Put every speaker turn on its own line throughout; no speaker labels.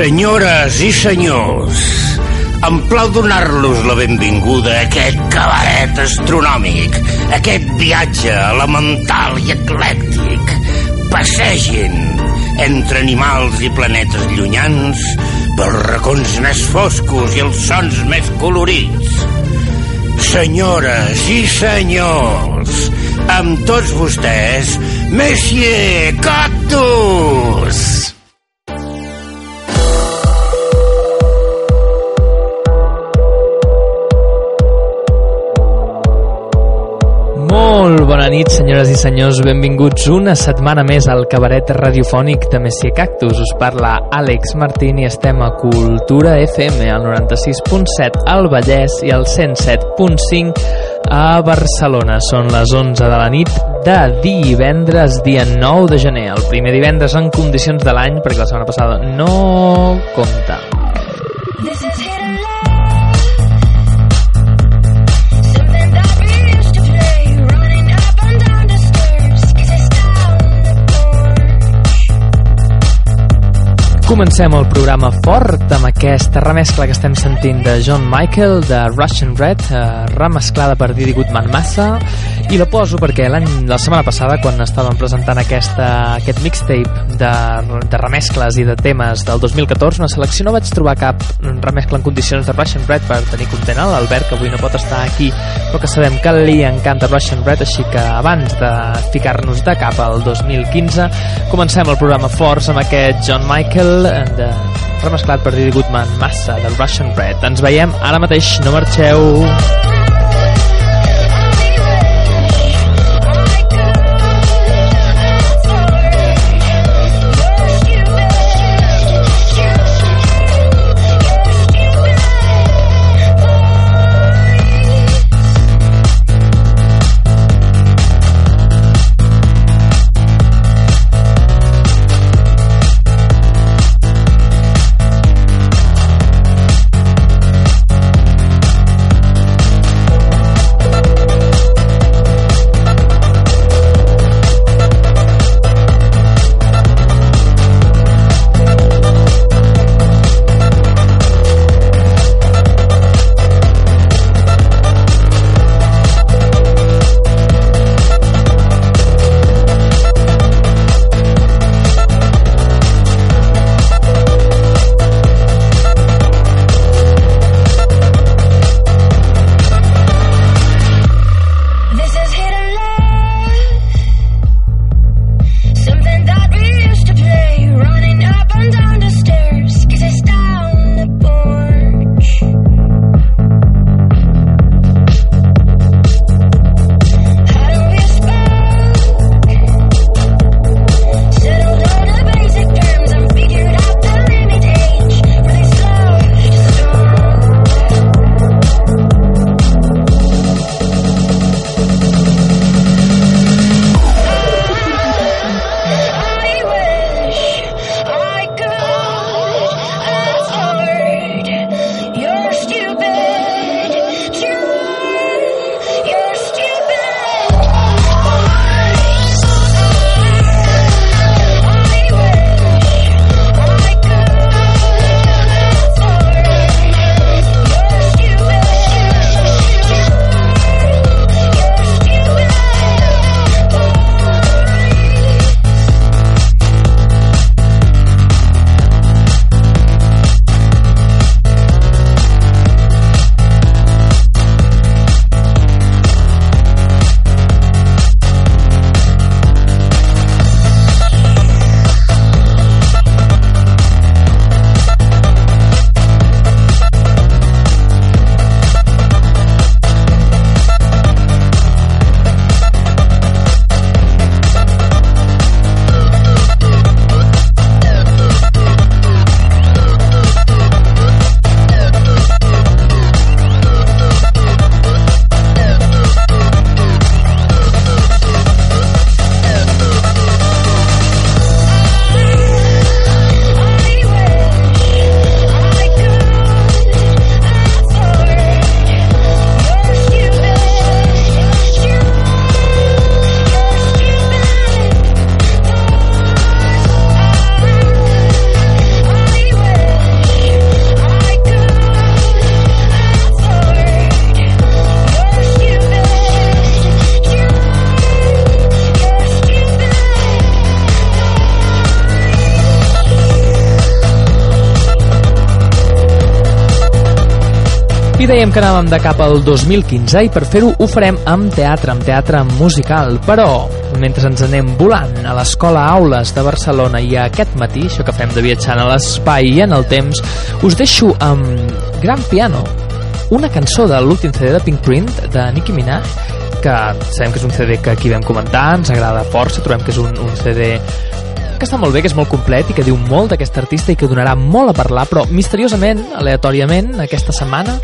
Senyores i senyors, em plau donar-los la benvinguda a aquest cabaret astronòmic, aquest viatge elemental i eclèctic. Passegin entre animals i planetes llunyans pels racons més foscos i els sons més colorits. Senyores i senyors, amb tots vostès, Messier Cactus!
Nit, senyores i senyors. Benvinguts una setmana més al cabaret radiofònic de Messier Cactus. Us parla Àlex Martín i estem a Cultura FM, al 96.7 al Vallès i al 107.5 a Barcelona. Són les 11 de la nit de divendres, dia 9 de gener. El primer divendres en condicions de l'any, perquè la setmana passada no compta. Comencem el programa fort amb aquesta remescla que estem sentint de John Michael, de Russian Red, eh, remesclada per Didi Goodman Massa, i la poso perquè l'any la setmana passada, quan estàvem presentant aquesta, aquest mixtape de, de remescles i de temes del 2014, una selecció no vaig trobar cap remescla en condicions de Russian Red per tenir content l'Albert, que avui no pot estar aquí, però que sabem que li encanta Russian Red, així que abans de ficar-nos de cap al 2015, comencem el programa forts amb aquest John Michael, de, remesclat per Didi Goodman Massa, del Russian Red. Ens veiem ara mateix, no marxeu!
I dèiem que anàvem de cap al 2015 i per fer-ho ho farem amb teatre, amb teatre musical. Però, mentre ens anem volant a l'Escola Aules de Barcelona i aquest matí, això que fem de viatjar a l'espai i en el temps, us deixo amb Gran Piano, una cançó de l'últim CD de Pink Print de Nicki Minaj que sabem que és un CD que aquí vam comentar, ens agrada força, trobem que és un, un CD que està molt bé, que és molt complet i que diu molt d'aquest artista i que donarà molt a parlar, però misteriosament, aleatòriament, aquesta setmana,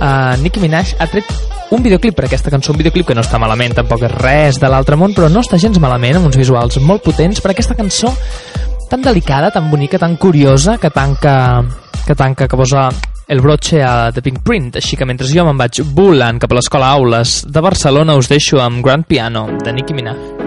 uh, Nicki Minaj ha tret un videoclip per aquesta cançó, un videoclip que no està malament, tampoc és res de l'altre món, però no està gens malament, amb uns visuals molt potents per aquesta cançó tan delicada, tan bonica, tan curiosa, que tanca, que tanca, que posa el broche a The Pink Print. Així que mentre jo me'n vaig volant cap a l'escola Aules de Barcelona, us deixo amb Grand Piano, de Nicki Minaj.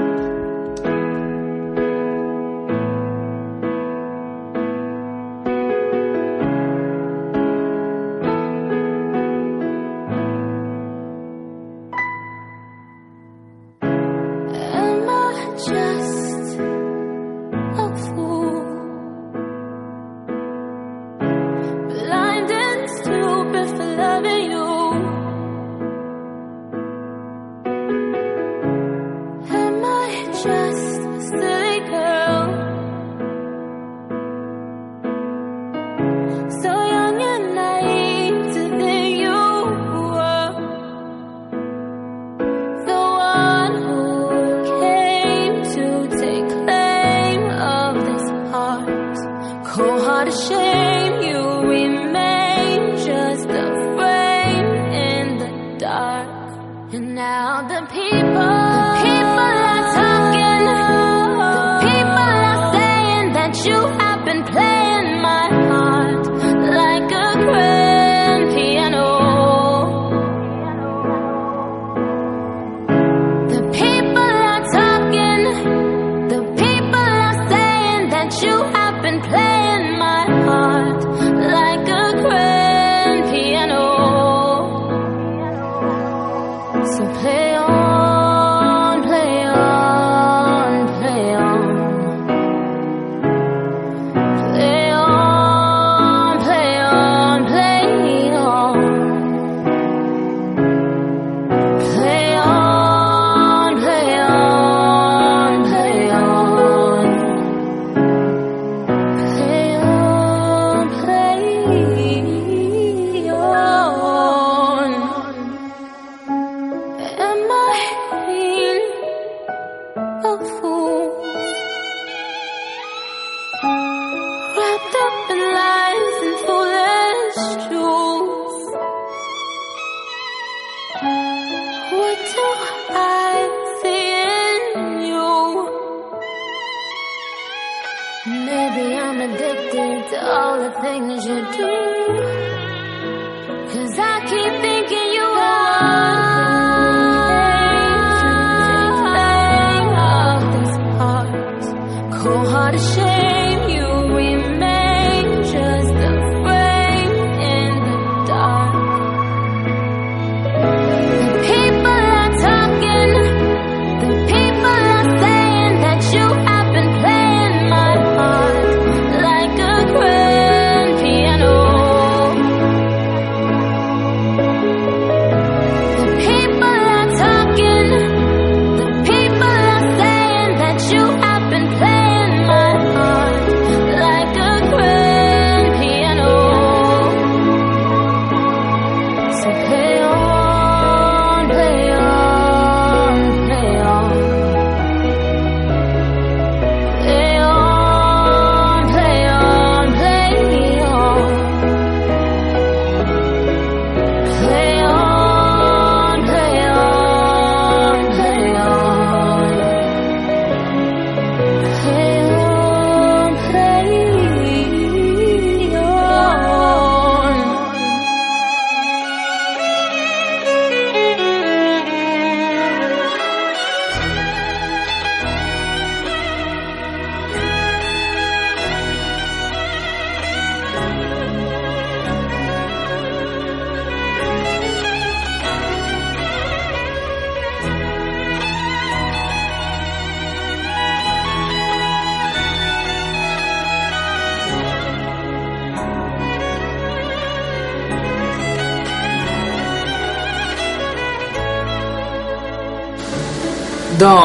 heart of shame you remain.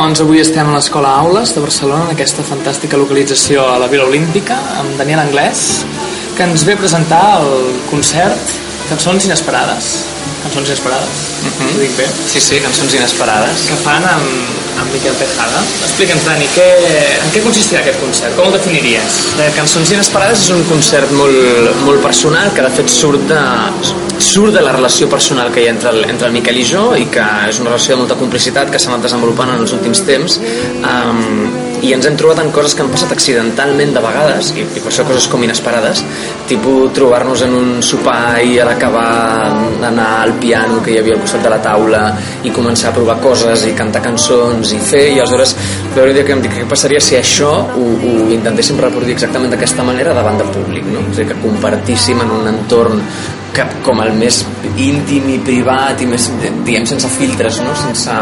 Doncs avui estem a l'Escola Aules de Barcelona, en aquesta fantàstica localització a la Vila Olímpica, amb Daniel Anglès, que ens ve a presentar el concert Cançons Inesperades. Cançons Inesperades, uh -huh. ho dic bé?
Sí, sí, cançons inesperades.
Que fan amb, amb Miquel Tejada. Explica'ns, Dani, què, en què consistirà aquest concert? Com el definiries?
Eh, Cançons inesperades és un concert molt, molt personal que de fet surt de, surt de la relació personal que hi ha entre el, entre el Miquel i jo i que és una relació de molta complicitat que s'ha anat desenvolupant en els últims temps um, i ens hem trobat en coses que han passat accidentalment de vegades i, i per això coses com inesperades tipus trobar-nos en un sopar i a l'acabar anar al piano que hi havia al costat de la taula i començar a provar coses i cantar cançons i fer i aleshores veure que em dic què passaria si això ho, ho intentéssim reproduir exactament d'aquesta manera davant del públic no? és a dir, que compartíssim en un entorn que com el més íntim i privat i més, diguem, sense filtres, no? sense,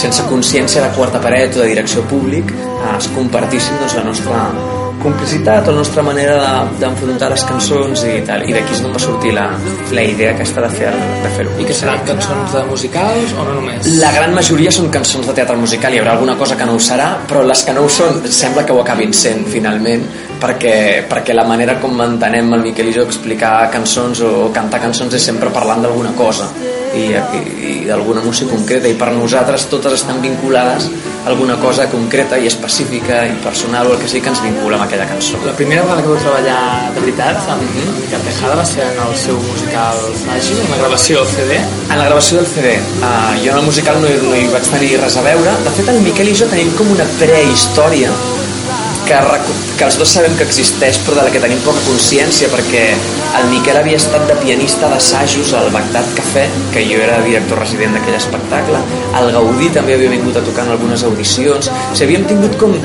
sense consciència de quarta paret o de direcció públic, eh, es compartíssim doncs, la nostra complicitat o la nostra manera d'enfrontar de, les cançons i tal, i d'aquí és d'on va sortir la, la idea aquesta de fer-ho. De fer
I que seran cançons de musicals o no només?
La gran majoria són cançons de teatre musical, hi haurà alguna cosa que no ho serà, però les que no ho són sembla que ho acabin sent finalment, perquè, perquè la manera com entenem el Miquel i jo explicar cançons o cantar cançons és sempre parlant d'alguna cosa i, i, i d'alguna música concreta i per nosaltres totes estan vinculades a alguna cosa concreta i específica i personal o el que sigui que ens vincula amb aquella cançó.
La primera vegada que vau treballar de veritat amb, mm -hmm. Miquel Tejada va ser en el seu musical Fàgil, en la gravació del CD.
En la gravació del CD. Uh, jo en el musical no, hi, no hi vaig tenir res a veure. De fet, el Miquel i jo tenim com una prehistòria que, que els dos sabem que existeix però de la que tenim poca consciència perquè el Miquel havia estat de pianista d'assajos al Bagdad Café que jo era director resident d'aquell espectacle. El Gaudí també havia vingut a tocar en algunes audicions. O sigui, havíem tingut com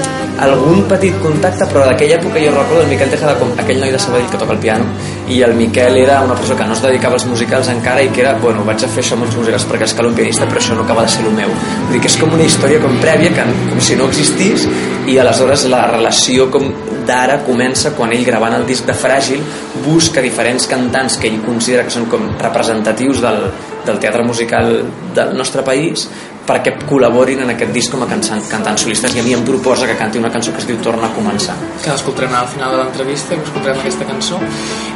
algun petit contacte però d'aquella època jo recordo el Miquel Tejada com aquell noi de Sabadell que toca el piano i el Miquel era una persona que no es dedicava als musicals encara i que era, bueno, vaig a fer això amb els musicals perquè és que un pianista però això no acaba de ser el meu. Vull dir que és com una història com prèvia que, com si no existís i aleshores la relació com d'ara comença quan ell gravant el disc de Fràgil busca diferents cantants que ell considera que són com representatius del, del teatre musical del nostre país perquè col·laborin en aquest disc com a cantant, cantant solistes. I a mi em proposa que canti una cançó que es diu Torna a començar.
Que l'escoltarem al final de l'entrevista que escoltarem aquesta cançó.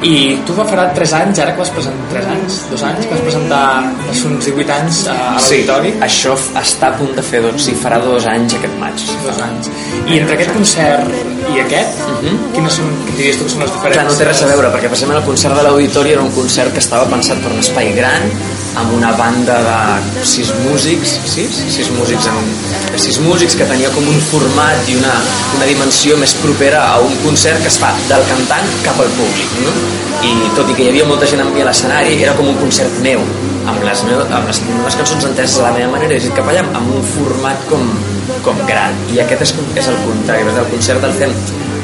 I tu fa farà 3 anys ara que vas presentar 3 anys, 2 anys que vas presentar fa uns 18 anys a, a l'auditori?
sí, això està a punt de fer doncs, sí, farà 2 anys aquest maig.
2 anys. I entre aquest concert i aquest uh -huh. quines són, diries tu que són les diferències?
Clar, no té res a veure perquè precisament el concert de l'auditori era un concert que estava pensat per un espai gran amb una banda de sis músics sis, sis músics en, sis músics que tenia com un format i una, una dimensió més propera a un concert que es fa del cantant cap al públic no? i tot i que hi havia molta gent amb mi a l'escenari era com un concert meu amb les, meu, amb les, les cançons enteses de la meva manera i cap allà amb un format com, com gran i aquest és, és el contrari el concert el fem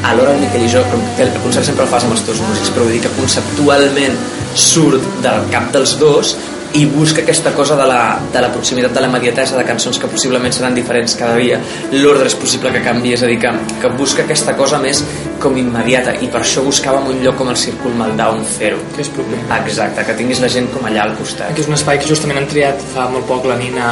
alhora el Miquel i jo el concert sempre el fas amb els teus músics però vull dir que conceptualment surt del cap dels dos i busca aquesta cosa de la, de la proximitat, de la immediatesa de cançons que possiblement seran diferents cada dia. L'ordre és possible que canvi, és a dir que, que busca aquesta cosa més com immediata i per això buscàvem un lloc com el Círcul Maldà on fer-ho
que és proper.
Exacte, que tinguis la gent com allà al costat.
Que és un espai que justament han triat fa molt poc la Nina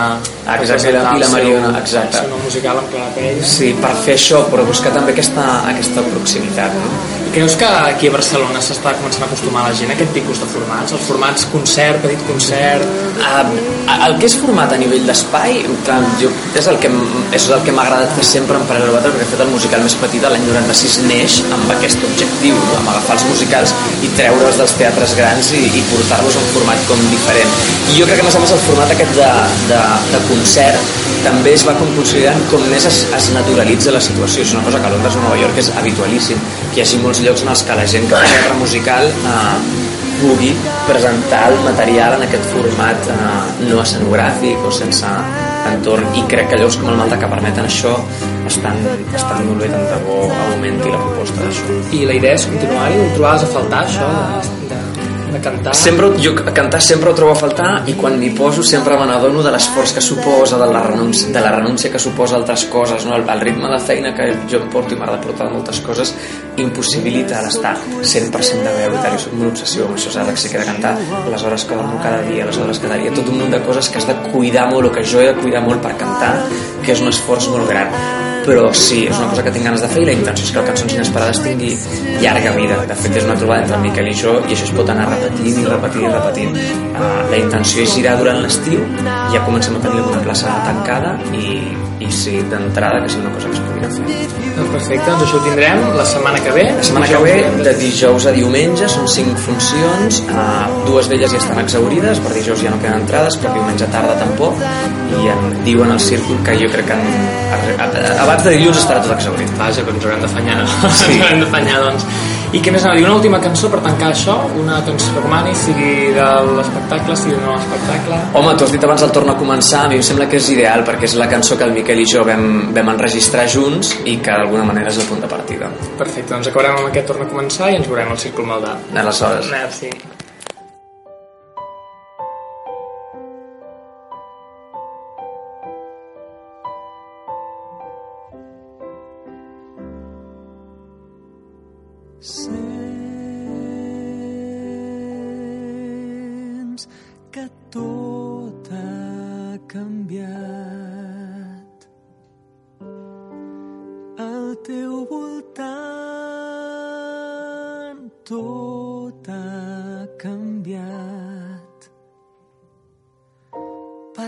exacte, i la, i la Mariona exacte.
el seu musical en plena pell.
Sí, per fer això, però buscar també aquesta, aquesta proximitat no?
Creus que aquí a Barcelona s'està començant a acostumar la gent a aquest tipus de formats? Els formats concert, petit concert...
Uh, el que és format a nivell d'espai és el que, és el que m'ha agradat fer sempre en Paral·lel Water perquè he fet el musical més petit l'any 96 neix amb aquest objectiu amb agafar els musicals i treure'ls dels teatres grans i, i portar-los a un format com diferent i jo crec que a més a més el format aquest de, de, de concert també es va com considerant com més es, es naturalitza la situació. És una cosa que a Londres o Nova York és habitualíssim que hi hagi molts llocs en els que la gent que fa teatre musical eh, pugui presentar el material en aquest format eh, no escenogràfic o sense entorn. I crec que llocs com el Malta que permeten això estan, estan molt bé tant de bo augmenti la proposta d'això.
I la idea és continuar-hi o trobaves a faltar això de, de cantar?
Sempre, jo cantar sempre ho trobo a faltar i quan m'hi poso sempre me n'adono de l'esforç que suposa, de la, renúncia, de la renúncia que suposa altres coses, no? el, el ritme de feina que jo em porto i m'ha de portar moltes coses impossibilita l'estar 100% de veu i tal, jo soc molt obsessiu amb això, saps? Que he de cantar les hores que dormo cada dia, les hores cada dia, tot un munt de coses que has de cuidar molt o que jo he de cuidar molt per cantar, que és un esforç molt gran però sí, és una cosa que tinc ganes de fer i la intenció és que el Cançons Inesperades tingui llarga vida. De fet, és una trobada entre el Miquel i jo i això es pot anar repetint i repetint i repetint. Uh, la intenció és girar durant l'estiu, ja comencem a tenir alguna plaça tancada i, i sí, d'entrada que sigui una cosa que es pugui.
Doncs perfecte, doncs això ho tindrem la setmana que ve.
La setmana que ve, de dijous a diumenge, són cinc funcions, uh, dues d'elles ja estan exaurides, per dijous ja no queden entrades, per diumenge tarda tampoc, i em diuen al círcuit que jo crec que en, abans de dilluns estarà tot exaurit.
Vaja, que ens haurem d'afanyar.
Sí.
ens haurem d'afanyar, doncs. I què més anava a dir? Una última cançó per tancar això? Una que ens recomani, sigui de l'espectacle, sigui de l'espectacle?
Home, tu has dit abans el torno a començar, a mi em sembla que és ideal perquè és la cançó que el Miquel i jo vam, vam enregistrar junts i que d'alguna manera és el punt de partida.
Perfecte, doncs acabarem amb aquest torn a començar i ens veurem al Círcul Maldà.
Aleshores,
Merci.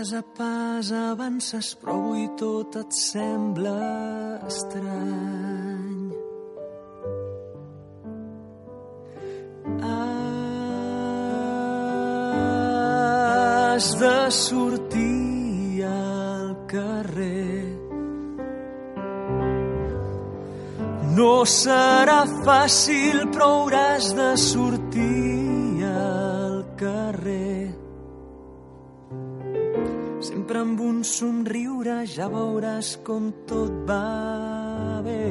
Pas a pas avances, però avui tot et sembla estrany. Has de sortir al carrer. No serà fàcil, però hauràs de sortir ja veuràs com tot va bé.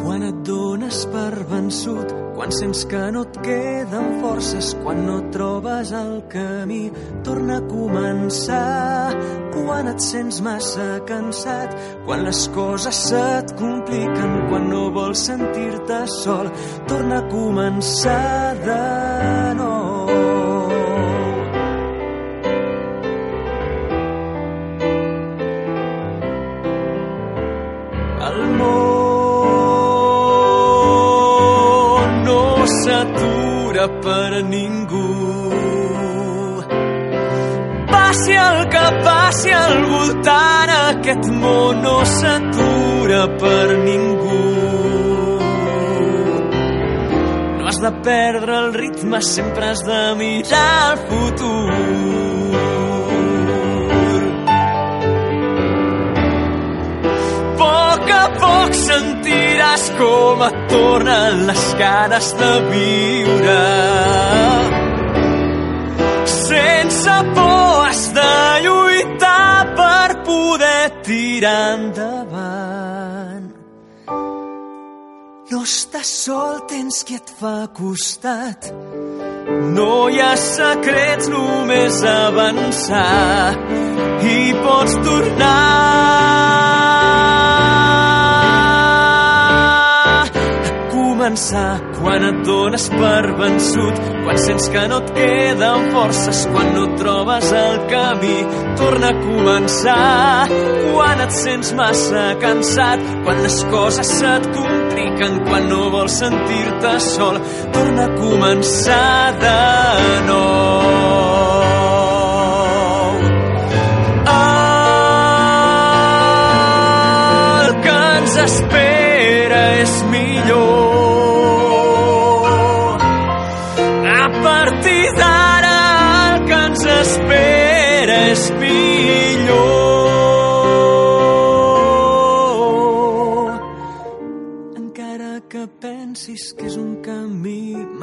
Quan et dones per vençut, quan sents que no et queden forces, quan no trobes el camí, torna a començar. Quan et sents massa cansat, quan les coses se't compliquen, quan no vols sentir-te sol, torna a començar de nou. Voltant, aquest món no s'atura per ningú. No has de perdre el ritme, sempre has de mirar el futur. poc a poc sentiràs com et tornen les ganes de viure. Sense por has de lluitar tirar endavant. No estàs sol, tens qui et fa costat. No hi ha secrets, només avançar i pots tornar començar quan et dones per vençut, quan sents que no et queden forces, quan no trobes el camí, torna a començar. Quan et sents massa cansat, quan les coses se't compliquen, quan no vols sentir-te sol, torna a començar de nou. Espera és millor.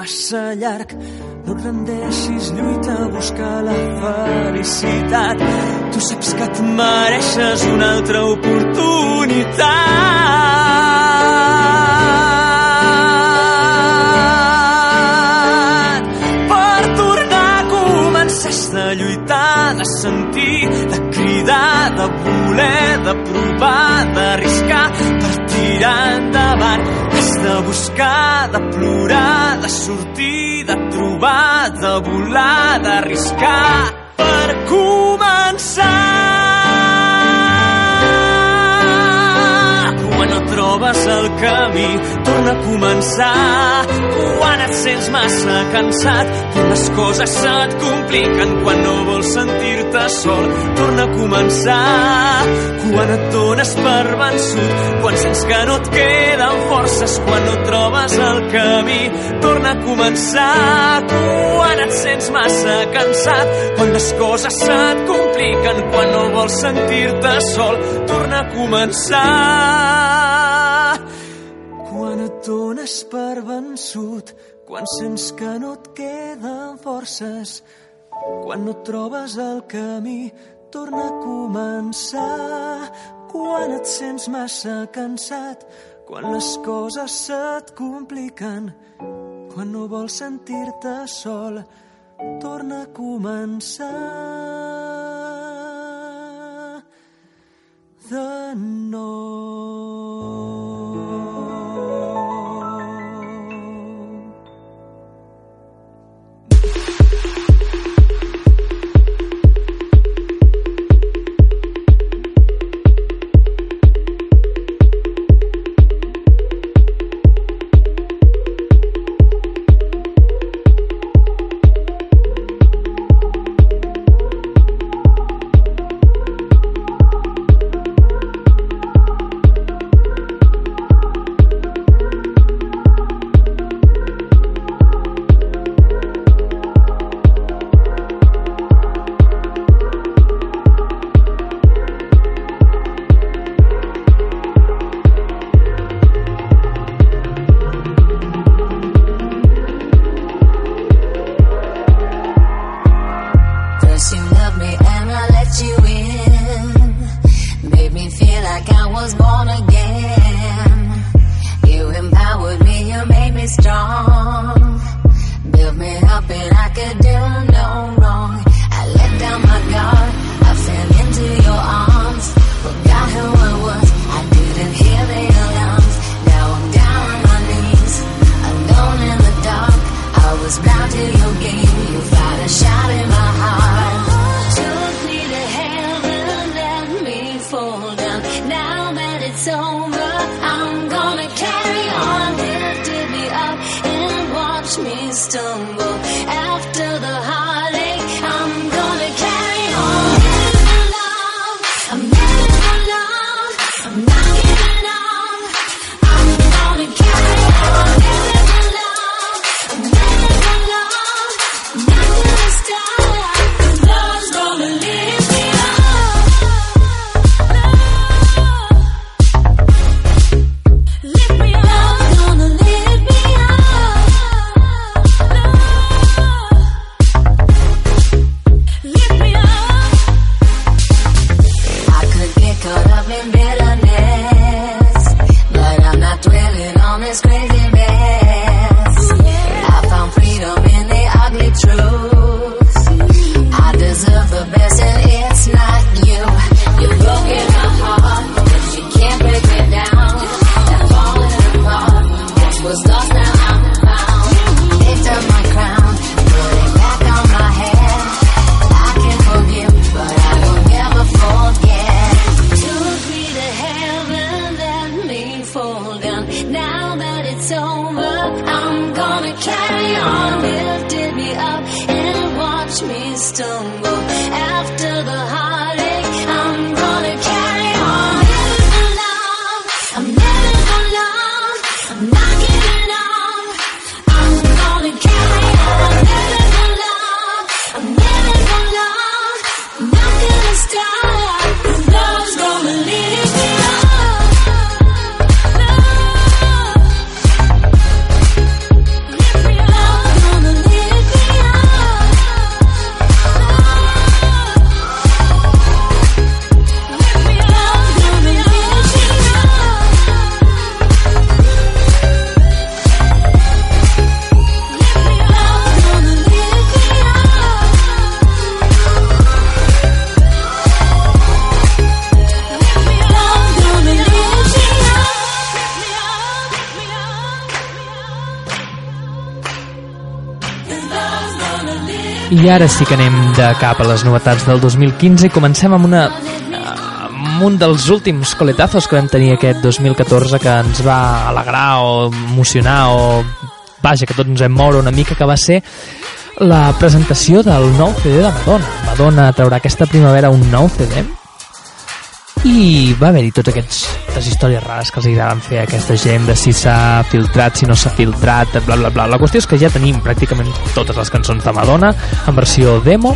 massa llarg. No et rendeixis, lluita, a buscar la felicitat. Tu saps que et mereixes una altra oportunitat. Per tornar a començar has de lluitar, de sentir, de cridar, de voler, de provar, d'arriscar, per
tirar endavant de buscar, de plorar, de sortir, de trobar, de volar, d'arriscar per començar. Quan no trobes el camí, torna a començar. Quan et sents massa cansat, i les coses se't compliquen, quan no vols sentir-te sol, torna a començar. Quan et dones per vençut, quan sents que no et queden forces, quan no trobes el camí, torna a començar. Quan et sents massa cansat, quan les coses se't compliquen, quan no vols sentir-te sol, torna a començar dones per vençut quan sents que no et queden forces, quan no trobes el camí, torna a començar. Quan et sents massa cansat, quan les coses se't compliquen, quan no vols sentir-te sol, torna a començar de nou.
Ara sí que anem de cap a les novetats del 2015 i comencem amb una amb un dels últims coletazos que vam tenir aquest 2014 que ens va alegrar o emocionar o vaja, que tots ens vam moure una mica que va ser la presentació del nou CD de Madonna. Madonna traurà aquesta primavera un nou CD i va haver-hi totes aquestes històries rares que els agraden fer a aquesta gent de si s'ha filtrat, si no s'ha filtrat, bla bla bla. La qüestió és que ja tenim pràcticament totes les cançons de Madonna en versió demo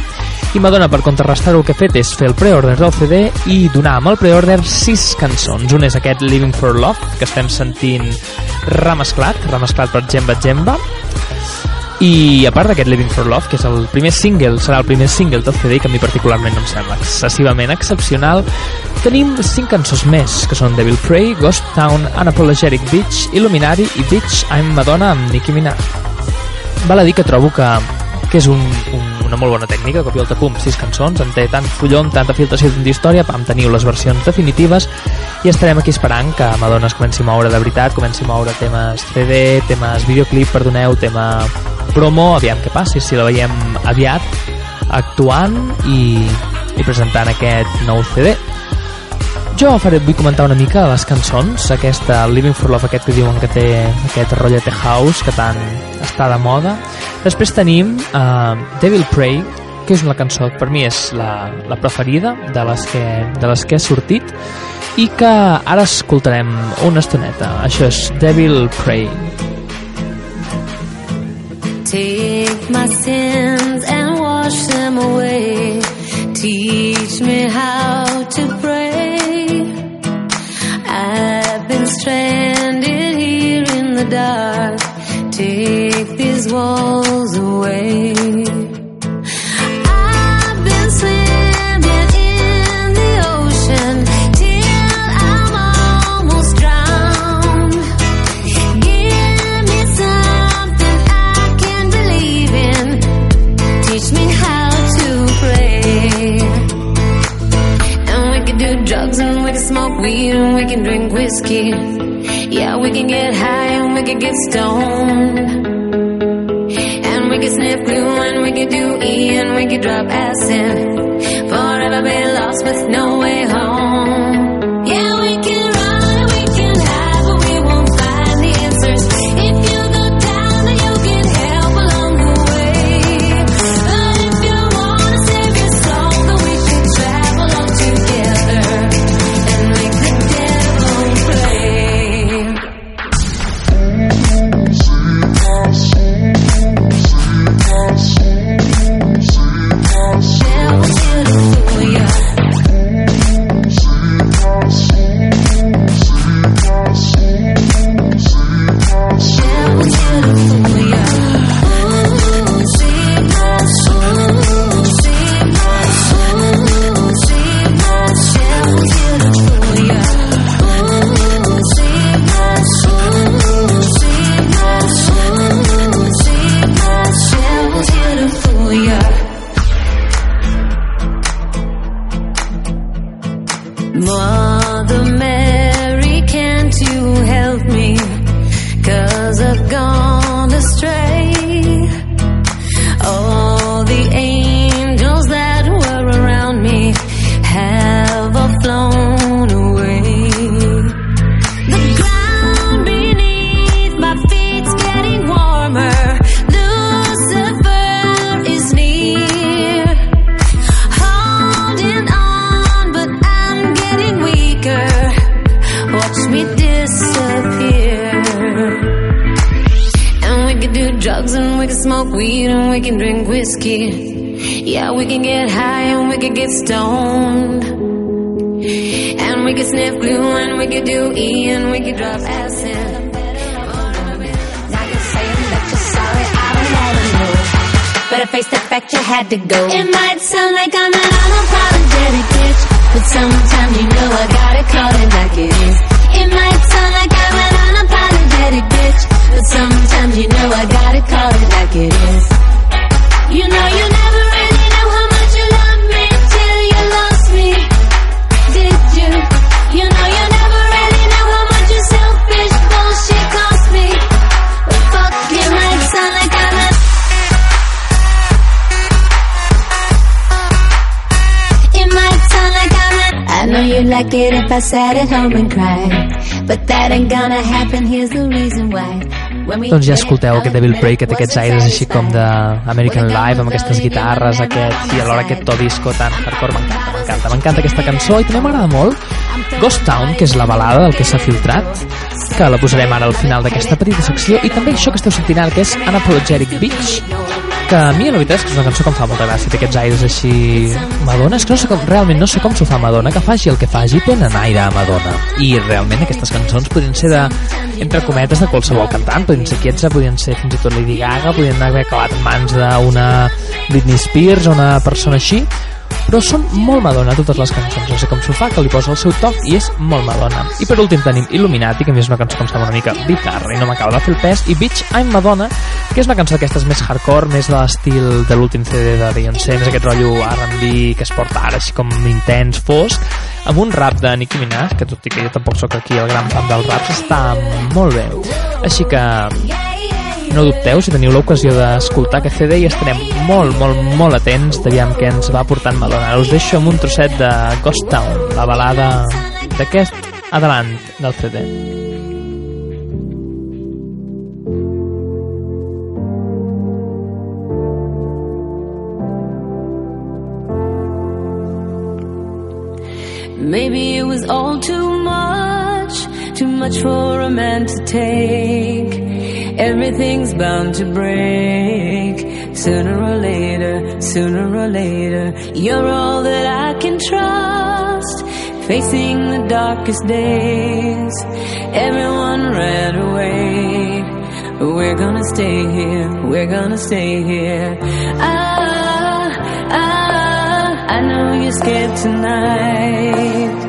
i Madonna per contrarrestar el que ha fet és fer el preorder del CD i donar amb el preorder sis cançons. Un és aquest Living for Love que estem sentint remesclat, remesclat per Jemba Jemba i a part d'aquest Living for Love, que és el primer single, serà el primer single del CD que a mi particularment no em sembla excessivament excepcional, tenim cinc cançons més, que són Devil Prey, Ghost Town, Unapologetic Beach, Illuminati i Beach I'm Madonna amb Nicki Minaj. Val a dir que trobo que, que és un, un, una molt bona tècnica, cop i volta, pum, sis cançons, en té tant follon, tanta filtració d'història, pam, teniu les versions definitives i estarem aquí esperant que Madonna es comenci a moure de veritat, comenci a moure temes CD, temes videoclip, perdoneu, tema promo, aviam què passi, si la veiem aviat actuant i, i presentant aquest nou CD. Jo faré, vull comentar una mica les cançons, aquesta Living for Love, aquest que diuen que té aquest rotllete house que tant està de moda. Després tenim uh, Devil Prey, que és una cançó que per mi és la, la preferida de les, que, de les que ha sortit i que ara escoltarem una estoneta. Això és Devil Prey.
Take my sins and wash them away. Teach me how to pray. Stranded here in the dark. Take these walls away. Drugs and we can smoke weed and we can drink whiskey. Yeah, we can get high and we can get stoned. And we can sniff glue and we can do E and we can drop acid. Forever be lost with no way home. Do drugs and we can smoke weed and we can drink whiskey. Yeah, we can get high and we can get stoned. And we can sniff glue and we can do E and we can drop acid.
Now you're saying that you're sorry, I don't wanna know. Better face the fact you had to go.
It might sound like I'm an unapologetic bitch, but sometimes you know I gotta call it like it is. It might sound like I'm an unapologetic bitch, but sometimes you know I gotta call it like it is. You know you never really know how much you love me till you lost me. Did you? You know you never really know how much your selfish bullshit cost me. But fuck, you I got It might sound like I'm I know you'd
like it if I sat at home and cried. But that ain't gonna happen, here's the reason why
Doncs ja escolteu
the
Devil Break que té aquests aires així com de. American Live amb aquestes guitarres aquest, i alhora aquest to disco tan hardcore m'encanta, m'encanta, m'encanta aquesta cançó i també m'agrada molt Ghost Town, que és la balada del que s'ha filtrat que la posarem ara al final d'aquesta petita secció i també això que esteu sentint ara que és Unapologetic Beach que a mi la veritat és que és una cançó que em fa molta gràcia té aquests aires així Madonna. És que no sé com, realment no sé com s'ho fa Madonna que faci el que faci tenen aire a Madonna. I realment aquestes cançons podrien ser de entre cometes de qualsevol cantant. Podrien ser Kietza, podrien ser fins i tot Lady Gaga podrien haver acabat en mans d'una Britney Spears o una persona així però són molt Madonna totes les cançons. No sé com s'ho fa, que li posa el seu toc i és molt Madonna. I per últim tenim Illuminati que a mi és una cançó que em sembla una mica bitarra i no m'acaba de fer el pes. I Bitch I'm Madonna que és una cançó d'aquestes més hardcore més de l'estil de l'últim CD de Beyoncé més aquest rotllo R&B que es porta ara així com intens, fosc amb un rap de Nicki Minaj que tot i que jo tampoc sóc aquí el gran fan del rap està molt bé. Així que no dubteu, si teniu l'ocasió d'escoltar aquest CD i estarem molt, molt, molt atents d'aviam què ens va portant Madonna. Us deixo amb un trosset de Ghost Town, la balada d'aquest adelant del CD.
Maybe it was all too much, too much for a man to take. Everything's bound to break. Sooner or later, sooner or later, you're all that I can trust. Facing the darkest days, everyone ran away. We're gonna stay here, we're gonna stay here. Ah, ah, I know you're scared tonight.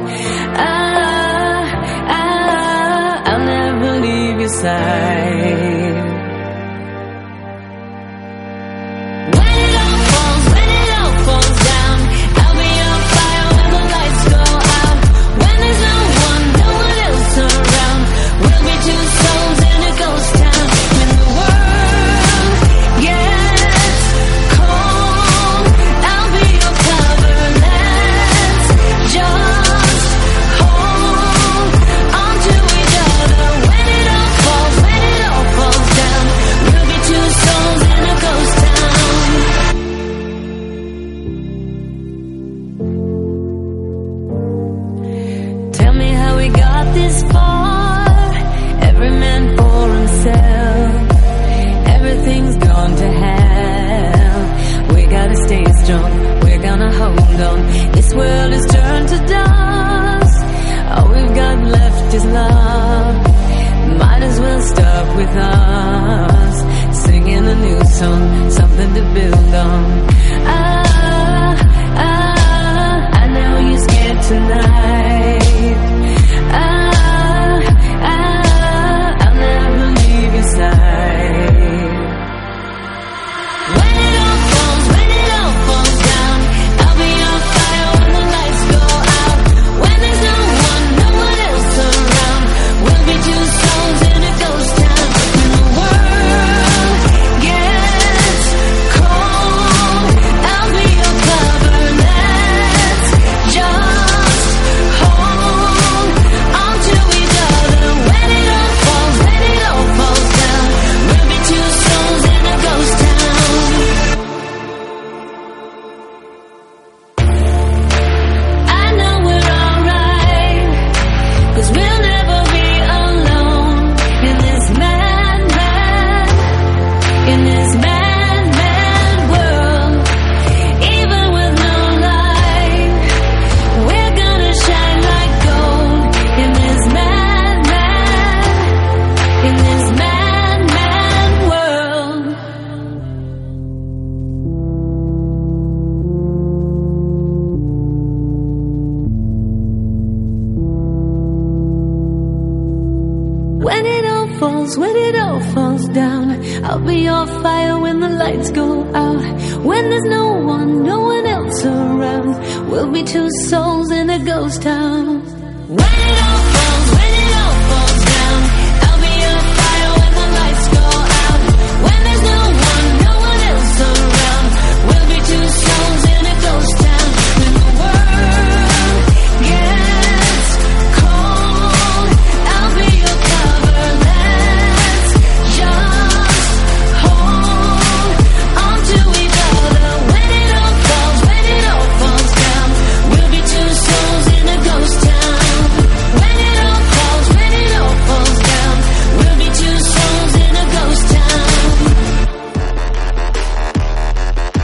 在。This world is turned to dust. All we've got left is love. Might as well start with us. Singing a new song, something to build on. Ah, ah, I know you're scared tonight.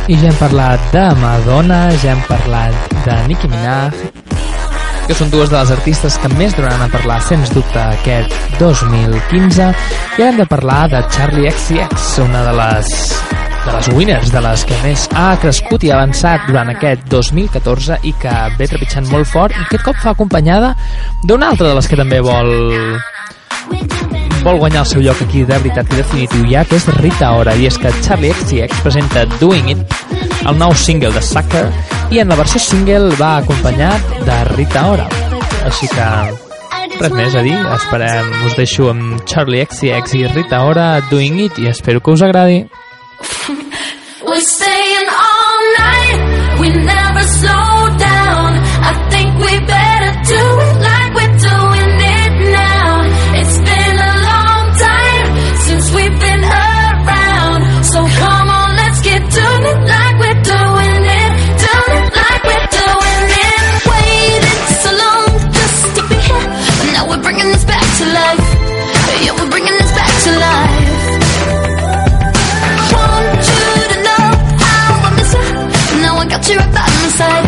I
ja hem parlat de Madonna, ja hem parlat de Nicki Minaj, que són dues de les artistes que més donaran a parlar, sens dubte, aquest 2015. I ara hem de parlar de Charlie XCX, una de les de les winners, de les que més ha crescut i avançat durant aquest 2014 i que ve trepitjant molt fort i aquest cop fa acompanyada d'una altra de les que també vol vol guanyar el seu lloc aquí de veritat i definitiu ja, que és Rita Ora. I és que Charlie XCX presenta Doing It el nou single de Sucker, i en la versió single va acompanyat de Rita Ora. Així que res més a dir, esperem, us deixo amb Charlie XCX i Rita Ora Doing It i espero que us agradi.
We're staying all night, we never side.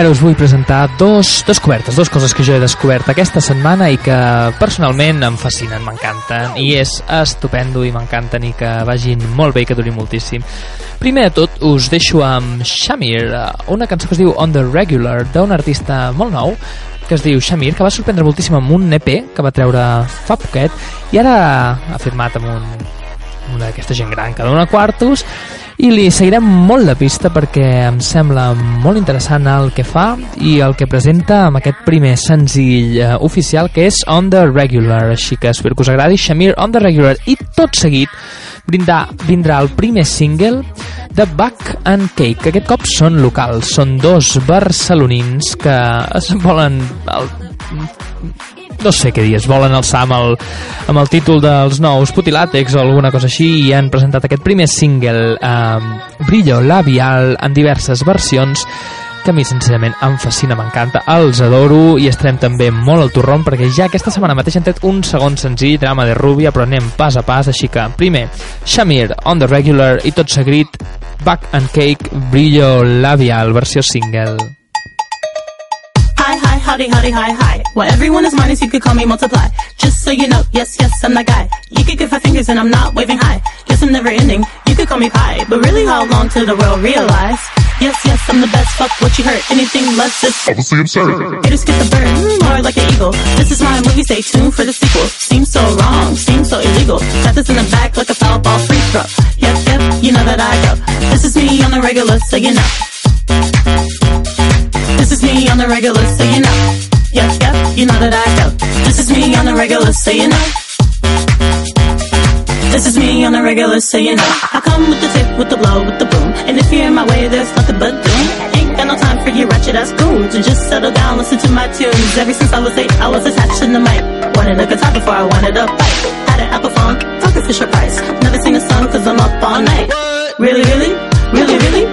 ara us vull presentar dos dos cobertes, dos coses que jo he descobert aquesta setmana i que personalment em fascinen, m'encanten, i és estupendo i m'encanten i que vagin molt bé i que durin moltíssim. Primer de tot us deixo amb Shamir, una cançó que es diu On The Regular, d'un artista molt nou, que es diu Shamir, que va sorprendre moltíssim amb un EP que va treure fa poquet i ara ha firmat amb un, una d'aquesta gent gran que dona quartos i li seguirem molt de pista perquè em sembla molt interessant el que fa i el que presenta amb aquest primer senzill uh, oficial que és On The Regular. Així que espero que us agradi Shamir On The Regular. I tot seguit brindar, vindrà el primer single de Buck and Cake. Que aquest cop són locals, són dos barcelonins que es volen el, no sé què dir, es volen alçar amb el, amb el títol dels nous Putilàtex o alguna cosa així i han presentat aquest primer single eh, Brillo Labial en diverses versions que a mi sincerament em fascina, m'encanta, els adoro i estarem també molt al torrón perquè ja aquesta setmana mateix han tret un segon senzill, Drama de Rubia, però anem pas a pas, així que primer, Shamir, On The Regular i tot seguit, Back and Cake, Brillo Labial, versió single.
Howdy, howdy, hi, hi. Well, everyone is minus, you could call me multiply. Just so you know, yes, yes, I'm that guy. You could give five fingers and I'm not waving high. Yes, I'm never ending, you could call me pie. But really, how long till the world realize? Yes, yes, I'm the best, fuck what you heard. Anything less is
obviously absurd.
Haters get the bird, more like an eagle. This is my movie, stay tuned for the sequel. Seems so wrong, seems so illegal. Got this in the back like a foul ball free throw. Yep, yep, you know that I go. This is me on the regular, so you know. This is me on the regular, so you know. Yep, yep, you know that I go. This is me on the regular, so you know. This is me on the regular, so you know. I come with the tip, with the blow, with the boom. And if you're in my way, there's nothing but doom. Ain't got no time for you ratchet ass goons. And just settle down, listen to my tunes. Ever since I was eight, I was attached to the mic. Wanted a guitar before I wanted a bike. Had an Apple phone, talking Fisher Price. Never seen a song cause I'm up all night. Really, really?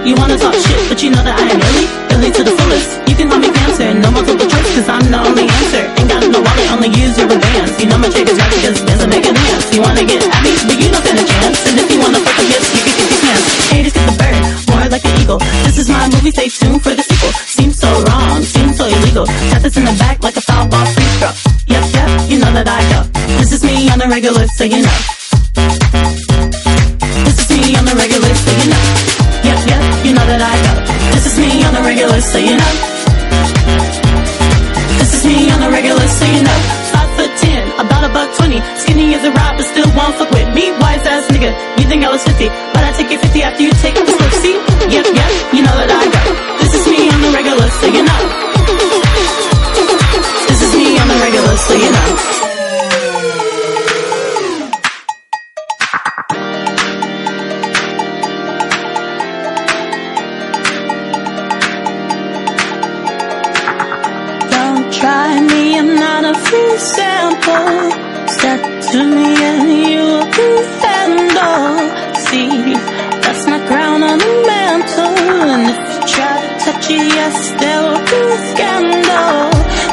You wanna talk shit, but you know that I am really, really to the fullest. You can call me cancer, no multiple choice, cause I'm the only answer. Ain't got no wallet, only use your advance. You know my chick is right a make a dance. You wanna get at me, but you don't stand a chance. And if you wanna fuck with yes, you can kick your pants. Haters get the bird, more like an eagle. This is my movie, stay tuned for the sequel. Seems so wrong, seems so illegal. Got this in the back like a foul ball free throw. Yep, yep, you know that I go. This is me on the regular, so you know. This is me on the regular, know I go. This is me on the regular, so you know. This is me on the regular, so you know. Five foot ten, about a buck twenty. Skinny as a rock, but still won't fuck with me. Wise ass nigga, you think I was fifty, but I take you fifty after you take the slip. See? Yep, yep, you know that I go. This is me on the regular, so you know. This is me on the regular, so you sample. Step to me and you will be handled. See, that's my crown on the mantle. And if you try to touch it, yes, there will be scandal.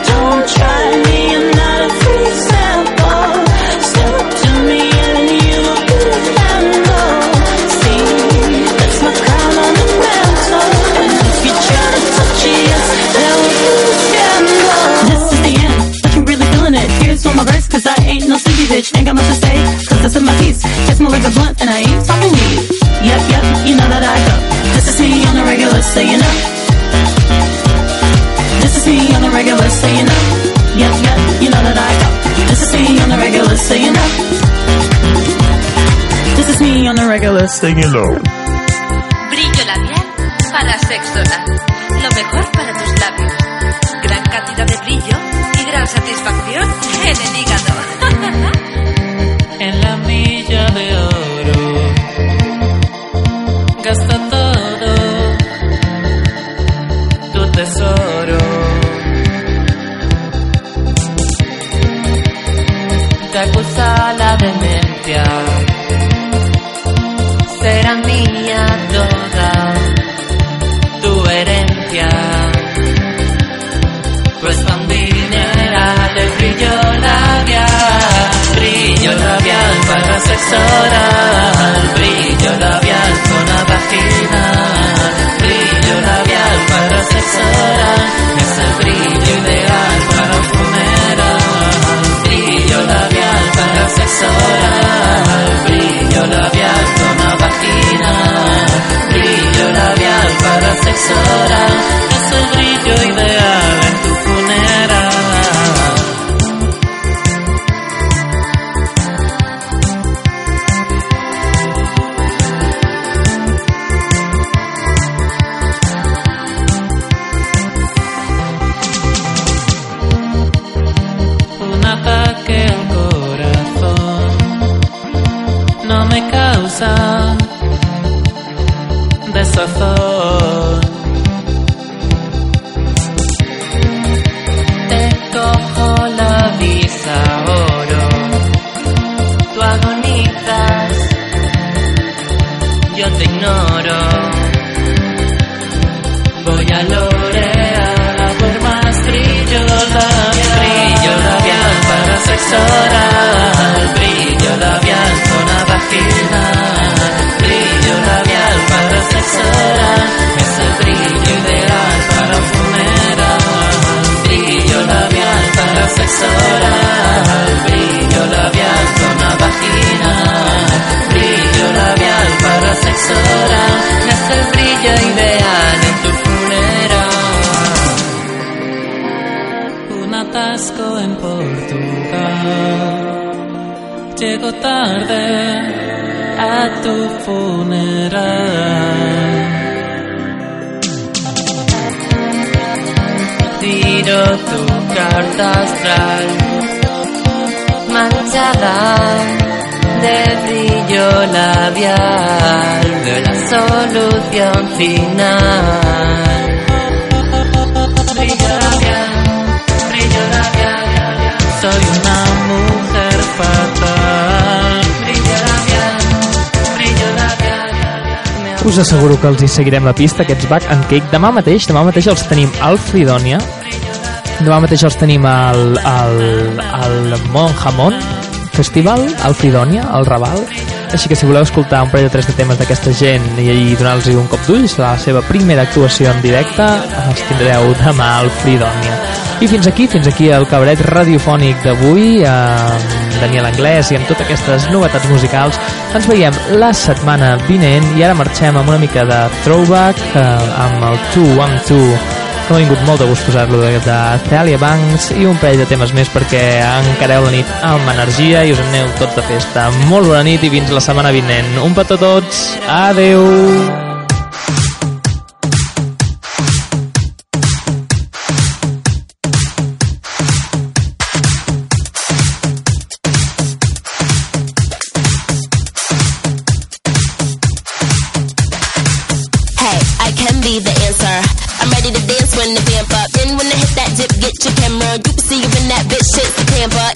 Don't try me, verse, cause I ain't no sleepy bitch. Ain't got much to say, cause that's in my piece. Kiss me like a blunt, and I ain't talking weed. Yep, yep, you know that I go. This is me on the regular, so you know. This is me on the regular, so you know. Yep, yep, you know that I go. This is me on the regular, so you know. This is me on the regular, so you know.
Brillo labial para sexo oral. Lo mejor para tus labios. Gran cantidad de brillo y gran satisfacción en el
tesoro. Te acusa la demencia. Será mía toda tu herencia. Pues con dinero de brillo labial, brillo labial para sexo oral, brillo labial con la vagina, horas. tarde a tu funeral. Tiro tu carta astral, manchada de brillo labial, de la solución final.
us asseguro que els hi seguirem la pista, aquests Back and Cake. Demà mateix, demà mateix els tenim al Fridònia, demà mateix els tenim al, al, al Mon Jamon Festival, al Fridònia, al Raval. Així que si voleu escoltar un parell o tres de temes d'aquesta gent i, i donar-los un cop d'ull, la seva primera actuació en directe, els tindreu demà al Fridònia. I fins aquí, fins aquí el cabaret radiofònic d'avui. Eh, amb Daniel Anglès i amb totes aquestes novetats musicals. Ens veiem la setmana vinent i ara marxem amb una mica de throwback eh, amb el 212 que m'ha vingut molt de gust posar-lo de, de Thalia Banks i un parell de temes més perquè encareu la nit amb energia i us aneu tots de festa. Molt bona nit i fins la setmana vinent. Un petó a tots. Adeu!
chicken camera. You can see you in that bitch shit, the camera.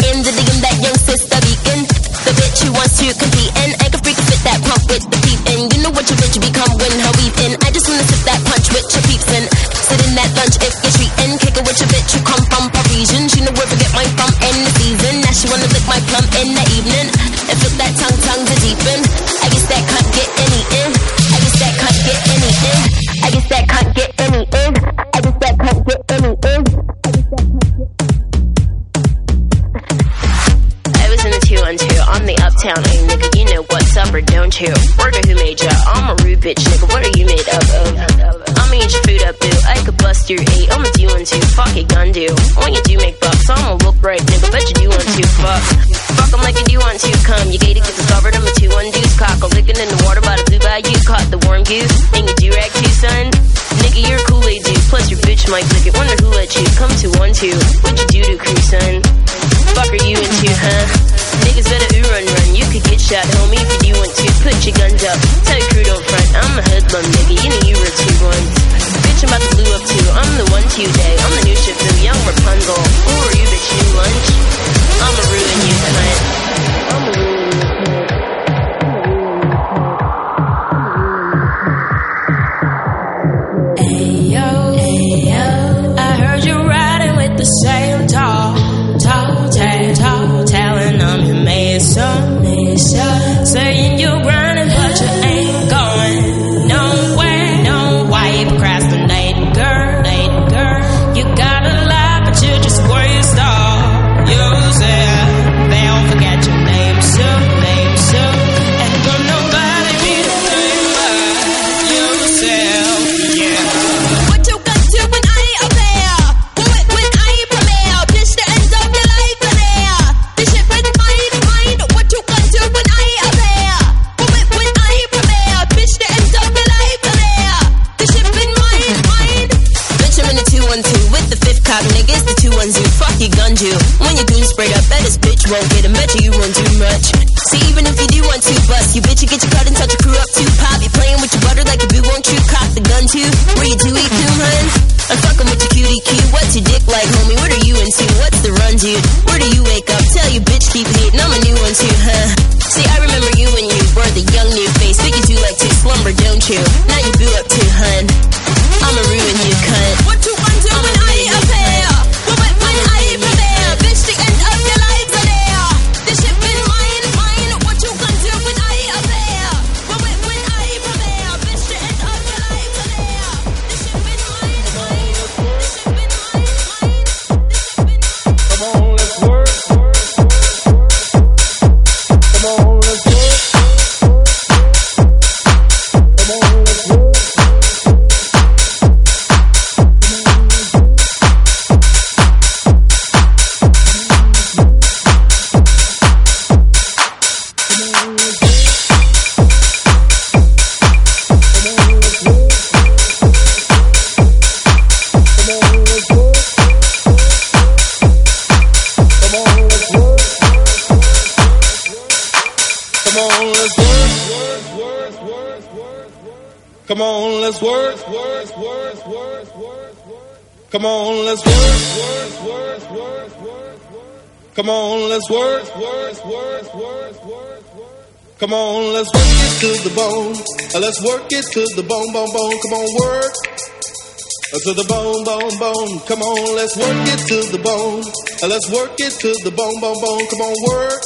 Come on,
let's work. Come on, let's work it to the bone. Uh, Let's work it to the bone, bone, bone. Come on, work. Uh, To the bone, bone, bone. Come on, let's work it to the bone. Uh, Let's work it to the bone, bone, bone. Come on, work.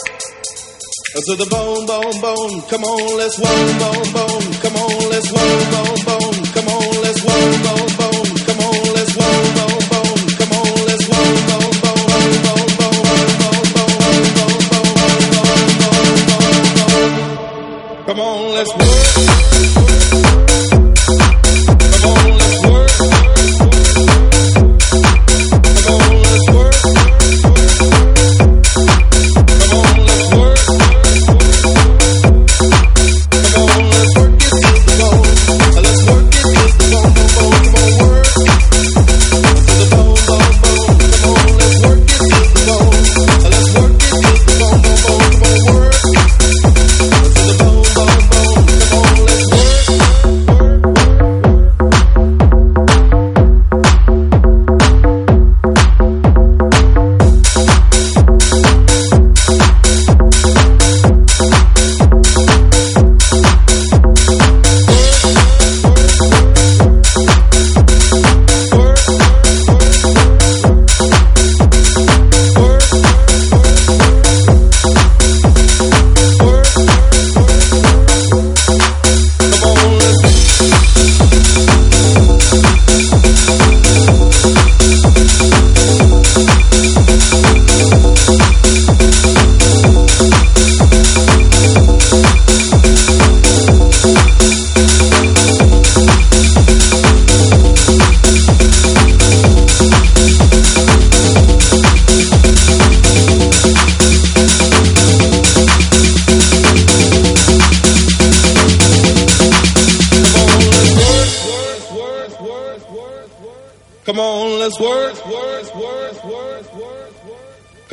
To the bone, bone, bone. Come on, let's work, bone, bone. Come on, let's work, bone,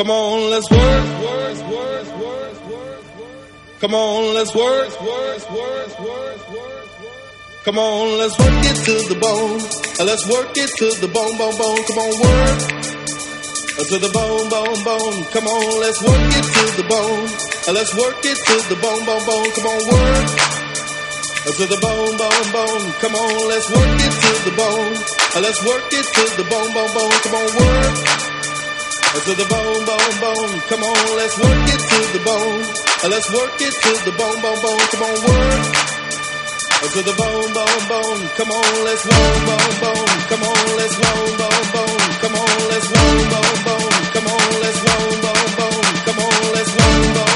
Come on, let's work. Come on, let's work, work. Come on, let's work it to the bone. Let's work it to the bone, bone, bone. Come on, work. Uh, To the bone, bone, bone. Come on, let's work it to the bone. Uh, Let's work it to the bone, bone, bone. Come on, work. Uh, To the bone, bone, bone. Come on, let's work it to the bone. Let's work it to the bone, bone, bone. Come on, work. Uh, To the bone, bone, bone. Come on, let's work it to the bone. Uh, Let's work it to the bone, bone, bone. Come on, work. Uh, To the bone, bone, bone. Come on, let's roll, bone, bone. Come on, let's roll, bone, bone. Come on, let's roll, bone, bone. Come on, let's roll, bone, bone. Come on, let's bone, bone.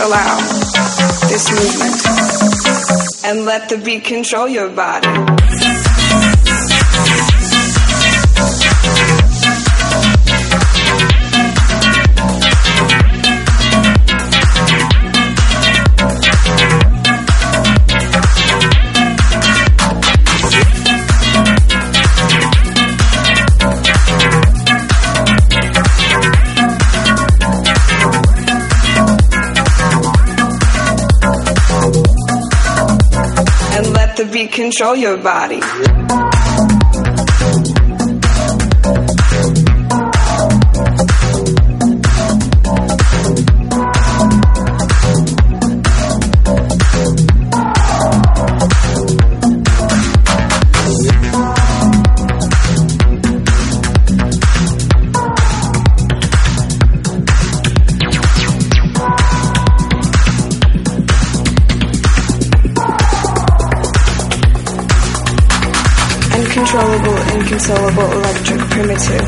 Allow this movement. And let the beat control your body. Control your body. Inconsolable, electric, primitive.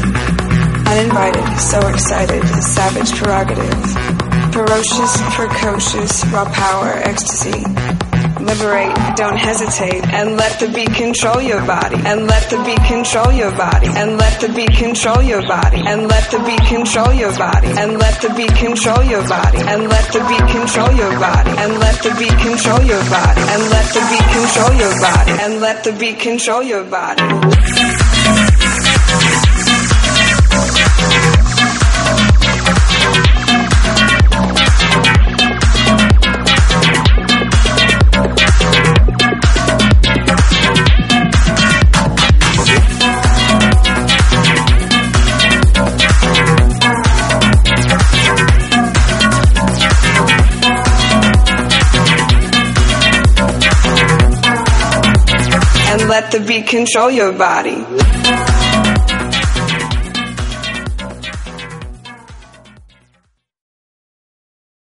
Uninvited, so excited, savage prerogative. Ferocious, precocious, raw power, ecstasy. Liberate, don't hesitate, and let the beat control your body. And let the beat control your body. And let the beat control your body. And let the beat control your body. And let the beat control your body. And let the beat control your body. And let the beat control your body. And let the beat control your body. And let the beat control your body. Let the beat control your body.